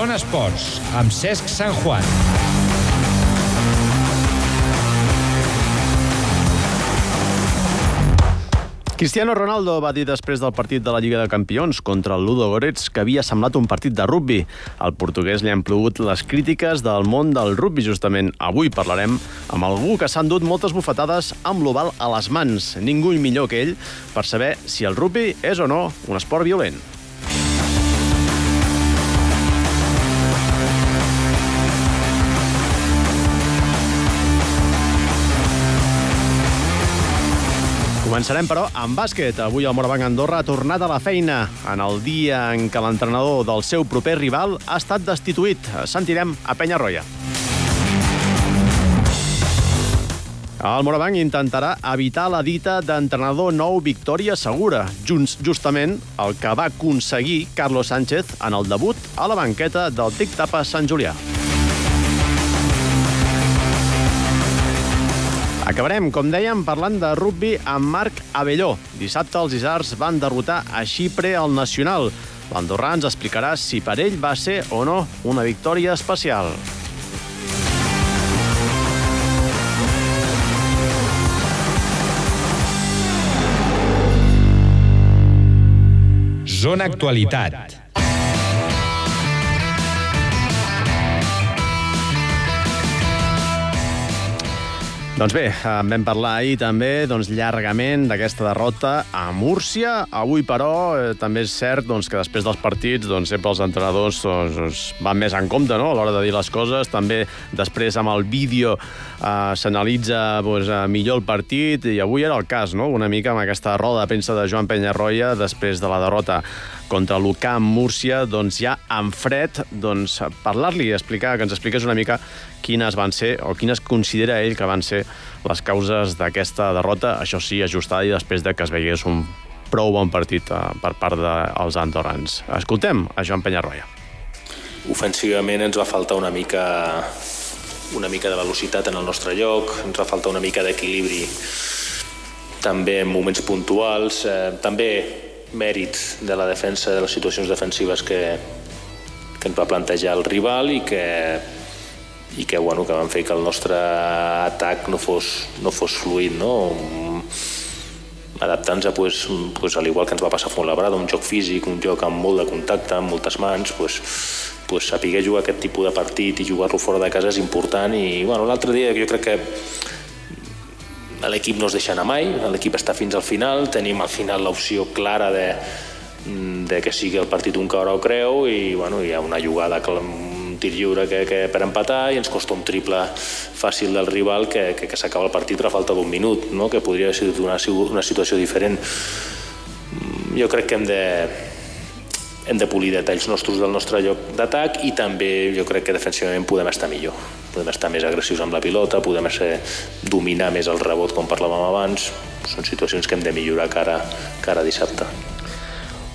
Zona Esports, amb Cesc Sant Juan. Cristiano Ronaldo va dir després del partit de la Lliga de Campions contra el Ludo Goretz que havia semblat un partit de rugby. Al portuguès li han plogut les crítiques del món del rugby. Justament avui parlarem amb algú que s'ha endut moltes bufetades amb l'oval a les mans. Ningú millor que ell per saber si el rugby és o no un esport violent. Començarem, però, amb bàsquet. Avui el Morabanc Andorra ha tornat a la feina en el dia en què l'entrenador del seu proper rival ha estat destituït. Sentirem a Penyarroia. El Morabanc intentarà evitar la dita d'entrenador nou Victòria Segura, just, justament el que va aconseguir Carlos Sánchez en el debut a la banqueta del Tic Tapa Sant Julià. Acabarem, com dèiem, parlant de rugby amb Marc Avelló. Dissabte els Isars van derrotar a Xipre al Nacional. L'andorrà ens explicarà si per ell va ser o no una victòria especial. Zona Actualitat. Doncs bé, en vam parlar ahir també doncs, llargament d'aquesta derrota a Múrcia. Avui, però, eh, també és cert doncs, que després dels partits doncs, sempre els entrenadors doncs, doncs, van més en compte no? a l'hora de dir les coses. També després amb el vídeo eh, s'analitza doncs, eh, millor el partit i avui era el cas, no? una mica amb aquesta roda de premsa de Joan Penyarroia després de la derrota contra l'UCAM Múrcia, doncs ja en fred, doncs parlar-li i explicar, que ens expliqués una mica quines van ser, o quines considera ell que van ser les causes d'aquesta derrota, això sí, ajustada i després de que es veiés un prou bon partit eh, per part dels andorrans. Escoltem a Joan Penyarroia. Ofensivament ens va faltar una mica una mica de velocitat en el nostre lloc, ens va faltar una mica d'equilibri també en moments puntuals, eh, també mèrit de la defensa, de les situacions defensives que, que ens va plantejar el rival i que, i que, bueno, que van fer que el nostre atac no fos, no fos fluid, no? adaptant-se, pues, pues, al igual que ens va passar a Fontlabrada, un joc físic, un joc amb molt de contacte, amb moltes mans, pues, pues, saber jugar aquest tipus de partit i jugar-lo fora de casa és important i bueno, l'altre dia jo crec que l'equip no es deixa anar mai, l'equip està fins al final, tenim al final l'opció clara de, de que sigui el partit un caure o creu i bueno, hi ha una jugada que un tir lliure que, que per empatar i ens costa un triple fàcil del rival que, que, que s'acaba el partit a falta d'un minut, no? que podria haver sigut una, una situació diferent. Jo crec que hem de, hem de polir detalls nostres del nostre lloc d'atac i també jo crec que defensivament podem estar millor podem estar més agressius amb la pilota, podem ser, dominar més el rebot com parlàvem abans. Són situacions que hem de millorar cara, cara dissabte.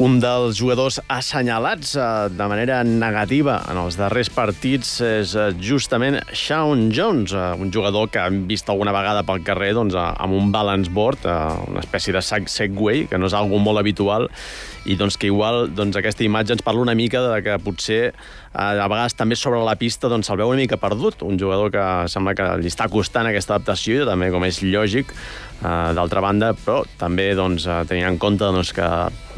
Un dels jugadors assenyalats eh, de manera negativa en els darrers partits és eh, justament Shawn Jones, eh, un jugador que hem vist alguna vegada pel carrer doncs, amb un balance board, una espècie de segway, que no és algo molt habitual, i doncs que igual doncs, aquesta imatge ens parla una mica de que potser a vegades també sobre la pista doncs, se'l veu una mica perdut, un jugador que sembla que li està costant aquesta adaptació, també com és lògic, Uh, D'altra banda, però també doncs, uh, tenint en compte doncs, que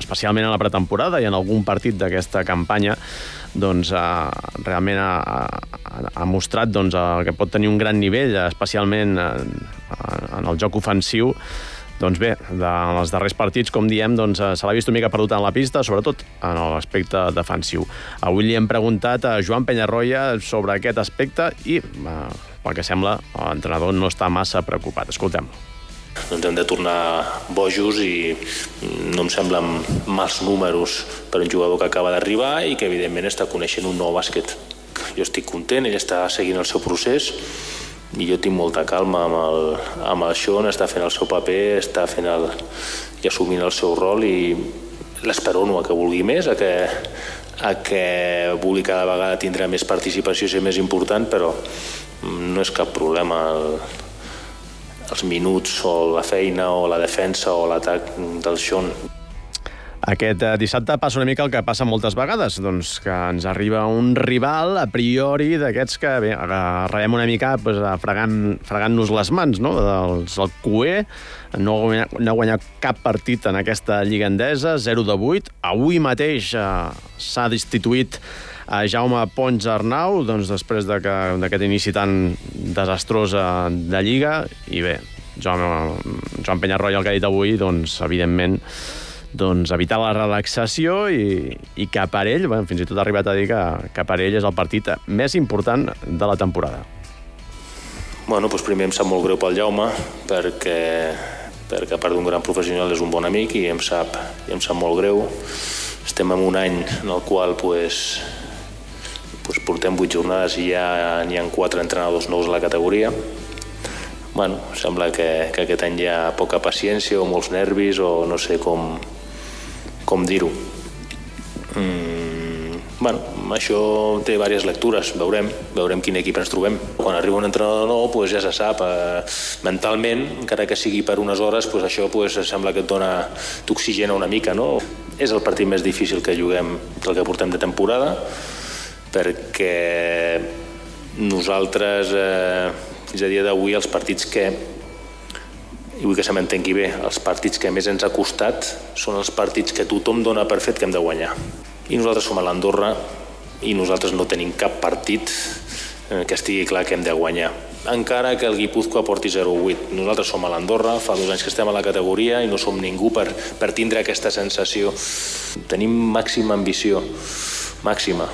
especialment a la pretemporada i en algun partit d'aquesta campanya doncs, uh, realment ha, ha, mostrat doncs, uh, que pot tenir un gran nivell, especialment uh, en el joc ofensiu, doncs bé, en els darrers partits, com diem, doncs, se l'ha vist una mica perdut en la pista, sobretot en l'aspecte defensiu. Avui li hem preguntat a Joan Penyarroia sobre aquest aspecte i, uh, pel que sembla, l'entrenador no està massa preocupat. Escoltem-lo doncs hem de tornar bojos i no em semblen mals números per un jugador que acaba d'arribar i que evidentment està coneixent un nou bàsquet. Jo estic content, ell està seguint el seu procés i jo tinc molta calma amb el, amb el Sean, està fent el seu paper, està fent el, i assumint el seu rol i l'esperono a que vulgui més, a que, a que vulgui cada vegada tindre més participació i ser més important, però no és cap problema el, els minuts o la feina o la defensa o l'atac del Sean. Aquest eh, dissabte passa una mica el que passa moltes vegades, doncs que ens arriba un rival a priori d'aquests que bé, rebem una mica pues, fregant-nos fregant les mans, no? Dels, el QE no ha, guanyat, no ha guanyat cap partit en aquesta lliga endesa, 0 de 8. Avui mateix eh, s'ha destituït a Jaume Pons Arnau, doncs després d'aquest de que, inici tan desastrós de Lliga, i bé, Joan, Joan Penyarroia el que ha dit avui, doncs, evidentment, doncs, evitar la relaxació i, i que per ell, bueno, fins i tot ha arribat a dir que, que per ell és el partit més important de la temporada. Bueno, doncs primer em sap molt greu pel Jaume, perquè, perquè a part d'un gran professional és un bon amic i em sap, i em sap molt greu. Estem en un any en el qual pues, pues portem vuit jornades i ja n'hi ha quatre entrenadors nous a la categoria bueno, sembla que, que aquest any hi ha poca paciència o molts nervis o no sé com, com dir-ho. Mm, bueno, això té diverses lectures, veurem, veurem quin equip ens trobem. Quan arriba un entrenador nou, pues ja se sap, eh, mentalment, encara que sigui per unes hores, pues això pues, sembla que et dona, t'oxigena una mica, no? És el partit més difícil que juguem del que portem de temporada, perquè nosaltres eh, fins a dia d'avui els partits que i vull que se m'entengui bé, els partits que més ens ha costat són els partits que tothom dona per fet que hem de guanyar. I nosaltres som a l'Andorra i nosaltres no tenim cap partit eh, que estigui clar que hem de guanyar. Encara que el Guipúzcoa porti 0-8. Nosaltres som a l'Andorra, fa dos anys que estem a la categoria i no som ningú per, per tindre aquesta sensació. Tenim màxima ambició, màxima,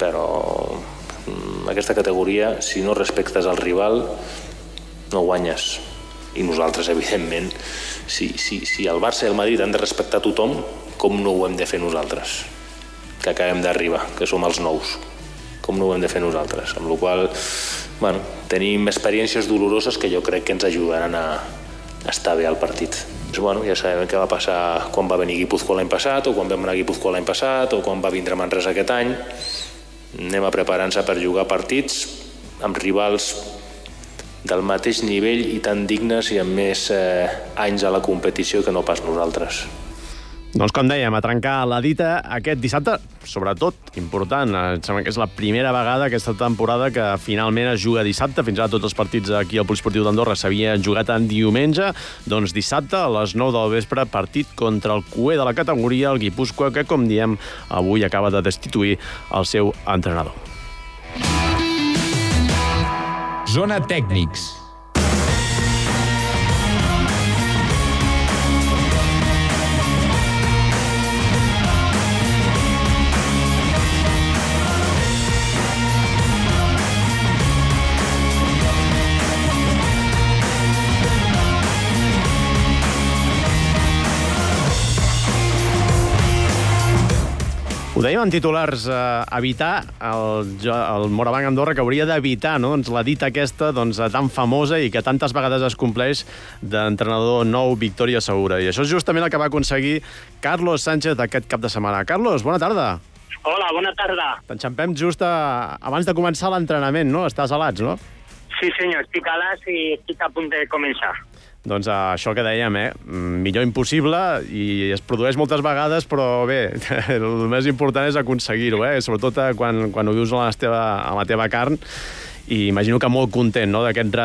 però Mm, aquesta categoria, si no respectes el rival, no guanyes. I nosaltres, evidentment, si, si, si el Barça i el Madrid han de respectar tothom, com no ho hem de fer nosaltres? Que acabem d'arribar, que som els nous. Com no ho hem de fer nosaltres? Amb la qual bueno, tenim experiències doloroses que jo crec que ens ajudaran a, estar bé al partit. Bueno, ja sabem què va passar quan va venir Guipúzcoa l'any passat, o quan vam anar a l'any passat, o quan va vindre Manresa aquest any anem a preparar-nos per jugar partits amb rivals del mateix nivell i tan dignes i amb més eh, anys a la competició que no pas nosaltres. Doncs com dèiem, a trencar la dita aquest dissabte, sobretot, important, em sembla que és la primera vegada aquesta temporada que finalment es juga dissabte, fins ara tots els partits aquí al Polisportiu d'Andorra s'havien jugat en diumenge, doncs dissabte a les 9 del vespre, partit contra el cué de la categoria, el Guipúscoa, que com diem, avui acaba de destituir el seu entrenador. Zona Tècnics. Dèiem en titulars, eh, evitar el, el Morabanc Andorra, que hauria d'evitar no? doncs, la dita aquesta doncs, tan famosa i que tantes vegades es compleix d'entrenador nou Victòria Segura. I això és justament el que va aconseguir Carlos Sánchez aquest cap de setmana. Carlos, bona tarda. Hola, bona tarda. T'enxampem just a, abans de començar l'entrenament, no? Estàs alats, no? Sí, senyor, estic alats i estic a punt de començar. Doncs això que dèiem, eh? millor impossible i es produeix moltes vegades, però bé, el més important és aconseguir-ho, eh? sobretot eh, quan, quan ho vius a la teva, a la teva carn i imagino que molt content no, d'aquest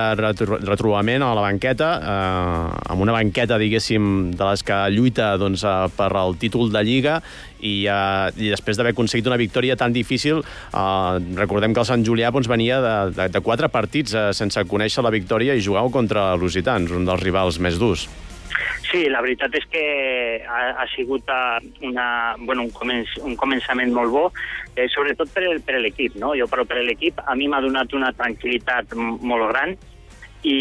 retrobament a la banqueta, eh, amb una banqueta, diguéssim, de les que lluita doncs, eh, per al títol de Lliga i, eh, i després d'haver aconseguit una victòria tan difícil, eh, recordem que el Sant Julià doncs, venia de, de, de quatre partits eh, sense conèixer la victòria i jugau contra l'Usitans, un dels rivals més durs. Sí, la veritat és que ha, ha sigut uh, una, bueno, un, començ, un començament molt bo, eh, sobretot per, per l'equip. No? Jo però per l'equip a mi m'ha donat una tranquil·litat molt gran i,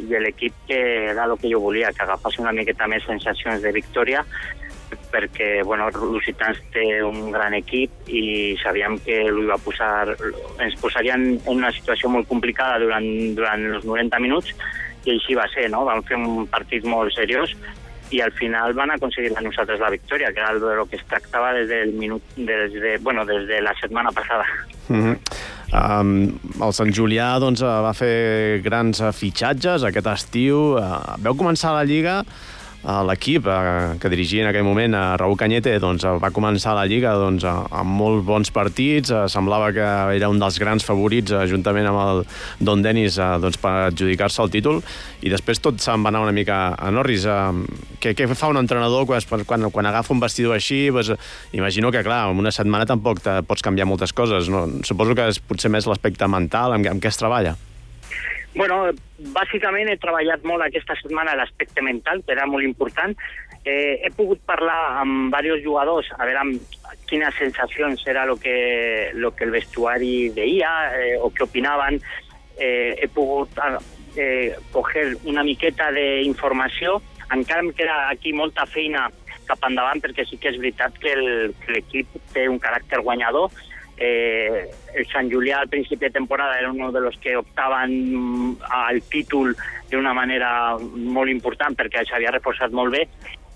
i l'equip que era el que jo volia, que agafés una miqueta més sensacions de victòria perquè bueno, Lusitans té un gran equip i sabíem que va posar, ens posarien en una situació molt complicada durant, durant els 90 minuts i així va ser, no? Vam fer un partit molt seriós i al final van aconseguir a nosaltres la victòria, que era el que es tractava des del minut, des de, bueno, des de la setmana passada. Mm -hmm. Um, el Sant Julià doncs, va fer grans fitxatges aquest estiu. Uh, veu començar la Lliga eh, l'equip eh, que dirigia en aquell moment a Raúl Cañete doncs, va començar la Lliga doncs, amb molts bons partits, eh, semblava que era un dels grans favorits eh, juntament amb el Don Dennis eh, doncs, per adjudicar-se el títol i després tot se'n va anar una mica a Norris. Eh, què, què fa un entrenador quan, quan, quan agafa un vestidor així? Doncs, imagino que, clar, en una setmana tampoc te pots canviar moltes coses. No? Suposo que és potser més l'aspecte mental, amb, amb què es treballa. Bueno, bàsicament he treballat molt aquesta setmana l'aspecte mental, que era molt important. Eh, he pogut parlar amb diversos jugadors, a veure amb quines sensacions era el que, lo que el vestuari deia eh, o què opinaven. Eh, he pogut eh, coger una miqueta d'informació. Encara em queda aquí molta feina cap endavant perquè sí que és veritat que l'equip té un caràcter guanyador Eh, el Sant Julià al principi de temporada era uno de los que optaven al títol d'una manera molt important perquè s'havia reforçat molt bé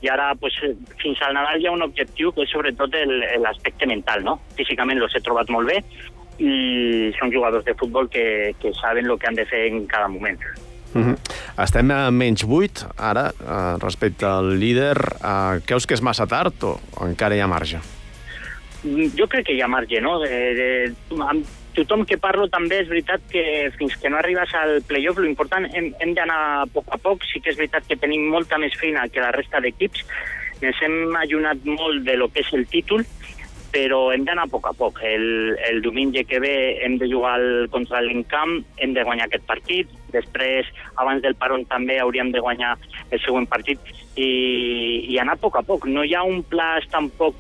i ara pues, fins al Nadal hi ha un objectiu que és sobretot l'aspecte mental. No? Físicament els he trobat molt bé i són jugadors de futbol que, que saben el que han de fer en cada moment. Uh -huh. Estem a menys 8 ara eh, respecte al líder. Eh, creus que és massa tard o encara hi ha marge? Jo crec que hi ha marge, no? De, de, amb tothom que parlo també és veritat que fins que no arribes al playoff, l'important hem, hem d'anar a poc a poc. Sí que és veritat que tenim molta més feina que la resta d'equips. Ens hem ajunat molt de lo que és el títol, però hem d'anar a poc a poc. El, el diumenge que ve hem de jugar el, contra l'Encamp, hem de guanyar aquest partit, després, abans del Paron també hauríem de guanyar el següent partit i, i anar a poc a poc. No hi ha un pla tampoc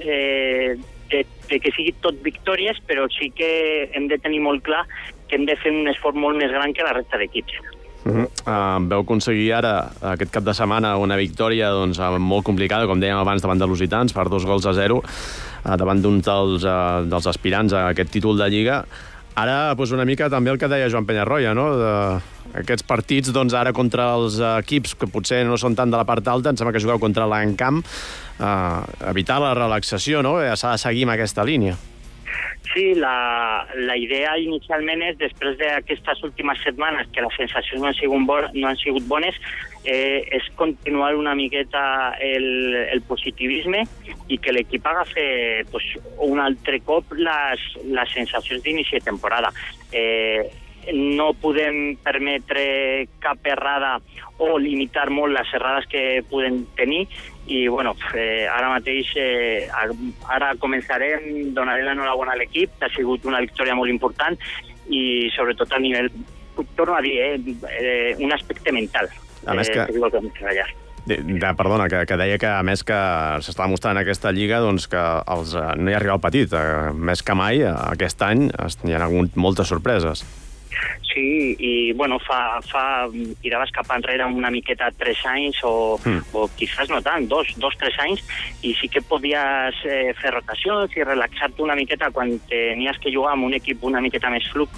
eh, de, de que sigui tot victòries, però sí que hem de tenir molt clar que hem de fer un esforç molt més gran que la resta d'equips. Uh -huh. uh, veu aconseguir ara, aquest cap de setmana, una victòria doncs, molt complicada, com dèiem abans, davant de Lusitans, per dos gols a zero, uh, davant d'un dels, uh, dels aspirants a aquest títol de Lliga. Ara, doncs una mica també el que deia Joan Penyarroia, no? De, aquests partits, doncs, ara contra els equips que potser no són tant de la part alta, em sembla que jugueu contra l'Encamp, eh, evitar la relaxació, no? Eh, s'ha de seguir amb aquesta línia. Sí, la, la idea inicialment és, després d'aquestes últimes setmanes, que les sensacions no han sigut, bo, no han sigut bones, eh, és continuar una miqueta el, el positivisme i que l'equip agafi pues, un altre cop les, les sensacions d'inici de temporada. Eh, no podem permetre cap errada o limitar molt les errades que podem tenir i bueno, eh, ara mateix eh, ara començarem, donaré l'enhorabona a l'equip, ha sigut una victòria molt important i sobretot a nivell, torno a dir, eh, eh, un aspecte mental. A més que... Eh, que treballar. De, de, perdona, que, que deia que a més que s'està mostrant aquesta lliga doncs que els, eh, no hi ha arribat petit. Eh, més que mai, eh, aquest any hi ha hagut moltes sorpreses. Sí, i bueno, fa, fa tiraves cap enrere una miqueta tres anys o, mm. o quizás no tant, dos, dos, tres anys, i sí que podies eh, fer rotacions i relaxar-te una miqueta quan tenies que jugar amb un equip una miqueta més, flu,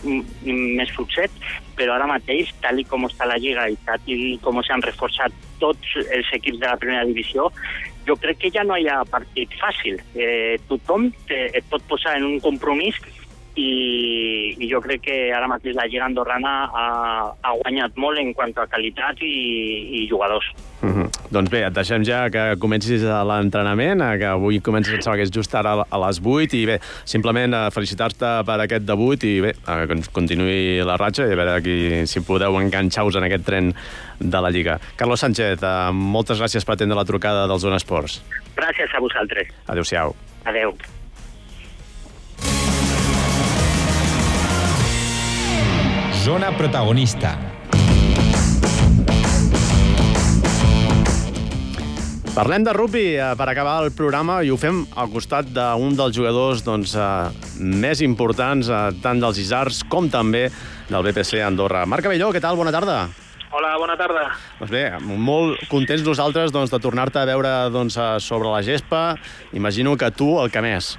més fluxet, però ara mateix, tal i com està la Lliga i tal i com s'han reforçat tots els equips de la primera divisió, jo crec que ja no hi ha partit fàcil. Eh, tothom te, et pot posar en un compromís i, i jo crec que ara mateix la Lliga Andorrana ha, ha guanyat molt en quant a qualitat i, i jugadors. Mm -hmm. Doncs bé, et deixem ja que comencis l'entrenament, que avui comences, em sembla que és just ara a les 8, i bé, simplement eh, felicitar-te per aquest debut i bé, que continuï la ratxa i a veure aquí, si podeu enganxar-vos en aquest tren de la Lliga. Carlos Sánchez, eh, moltes gràcies per atendre la trucada del Zona Esports. Gràcies a vosaltres. Adéu-siau. Adéu. Zona protagonista. Parlem de rugby eh, per acabar el programa i ho fem al costat d'un dels jugadors doncs, eh, més importants, eh, tant dels Isars com també del BPC Andorra. Marc Avelló, què tal? Bona tarda. Hola, bona tarda. Doncs bé, molt contents nosaltres doncs, de tornar-te a veure doncs, sobre la gespa. Imagino que tu el que més.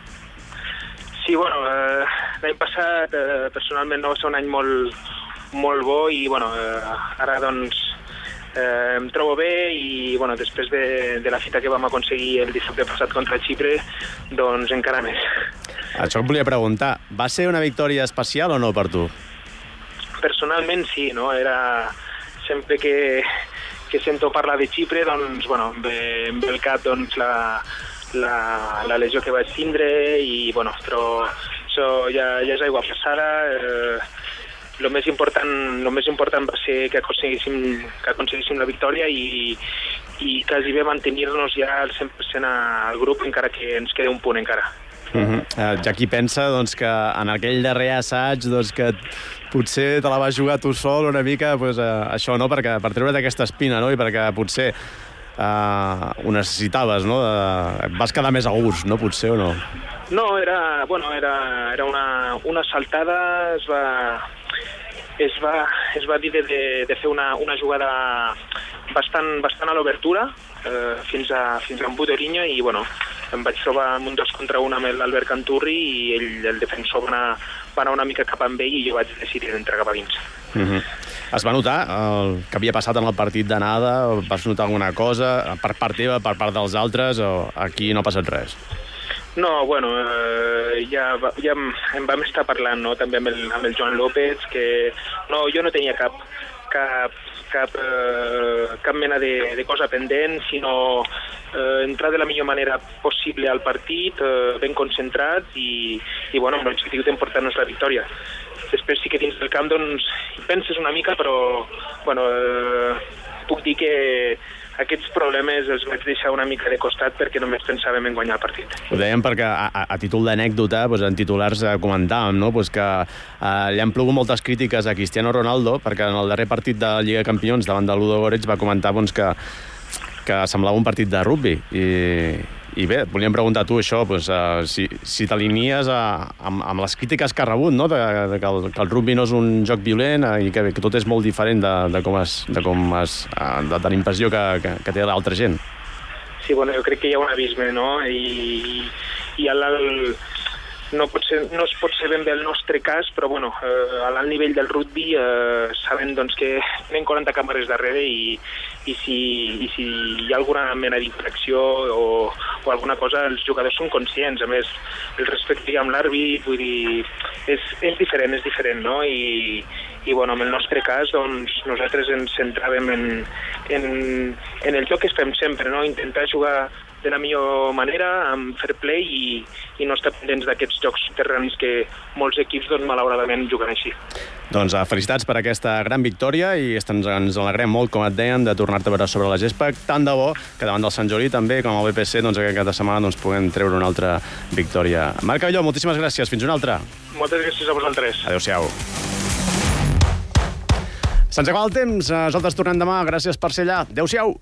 Sí, bueno, eh, l'any passat eh, personalment no va ser un any molt, molt bo i bueno, eh, ara doncs eh, em trobo bé i bueno, després de, de la fita que vam aconseguir el dissabte passat contra Xipre, doncs encara més. Això em volia preguntar, va ser una victòria especial o no per tu? Personalment sí, no? Era sempre que, que sento parlar de Xipre, doncs, bueno, em ve, em ve el cap doncs, la, la, la lesió que vaig tindre i, bueno, però això ja, ja és aigua passada. Eh, el més important, lo més important va ser que aconseguíssim, que aconseguíssim la victòria i, i quasi bé mantenir-nos ja al 100% al grup, encara que ens queda un punt encara. Uh -huh. uh, ja qui pensa doncs, que en aquell darrer assaig doncs, que potser te la vas jugar tu sol una mica pues, uh, això, no? perquè, per treure't aquesta espina no? i perquè potser uh, ho necessitaves, no? Uh, vas quedar més a gust, no? Potser o no? No, era, bueno, era, era una, una saltada, es va, es va, es va dir de, de, de fer una, una jugada bastant, bastant a l'obertura, eh, fins, a, fins a un i bueno, em vaig trobar amb un dos contra un amb l'Albert Canturri i ell, el defensor va anar, va anar una mica cap amb ell i jo vaig decidir entrar cap a dins. Uh -huh. Es va notar el que havia passat en el partit d'anada? Vas notar alguna cosa per part teva, per part dels altres, o aquí no ha passat res? No, bueno, eh, ja, ja em vam estar parlant no? també amb el, amb el Joan López, que no, jo no tenia cap, cap cap, eh, cap mena de, de cosa pendent, sinó eh, entrar de la millor manera possible al partit, eh, ben concentrat i, i bueno, amb l'objectiu d'emportar-nos la victòria. Després sí que dins del camp doncs, penses una mica, però bueno, eh, puc dir que aquests problemes els vaig deixar una mica de costat perquè només pensàvem en guanyar el partit. Ho dèiem perquè a, a, a títol d'anècdota, doncs, en titulars eh, comentàvem no? pues que eh, li han plogut moltes crítiques a Cristiano Ronaldo perquè en el darrer partit de Lliga de Campions davant de Ludo Goretz va comentar doncs, que, que semblava un partit de rugby i, i bé, et volíem preguntar tu això, doncs, uh, si, si t'alinies amb, amb les crítiques que ha rebut, no? de, de que, el, que el rugby no és un joc violent uh, i que, que tot és molt diferent de, de com es, de, com es, uh, de, de la impressió que, que, que té l'altra gent. Sí, bueno, jo crec que hi ha un abisme, no? I, i el, el, no, pot ser, no es pot ser ben bé el nostre cas, però bueno, eh, a l'alt nivell del rugby eh, sabem doncs, que tenen 40 càmeres darrere i, i, si, i si hi ha alguna mena d'infracció o, o alguna cosa, els jugadors són conscients. A més, el respecte amb l'àrbit, vull dir, és, és diferent, és diferent, no? I, i bueno, en el nostre cas doncs, nosaltres ens centràvem en, en, en el joc que fem sempre, no? intentar jugar de la millor manera, amb fair play i, i no estar pendents d'aquests jocs terranis que molts equips doncs, malauradament juguen així. Doncs uh, felicitats per aquesta gran victòria i ens, ens alegrem molt, com et deien, de tornar-te a veure sobre la gespa. Tant de bo que davant del Sant Joli també, com el BPC, doncs, aquest cap de setmana doncs, puguem treure una altra victòria. Marc Avelló, moltíssimes gràcies. Fins una altra. Moltes gràcies a vosaltres. Adéu-siau. Se'ns acaba el temps. Nosaltres tornem demà. Gràcies per ser allà. Adéu-siau.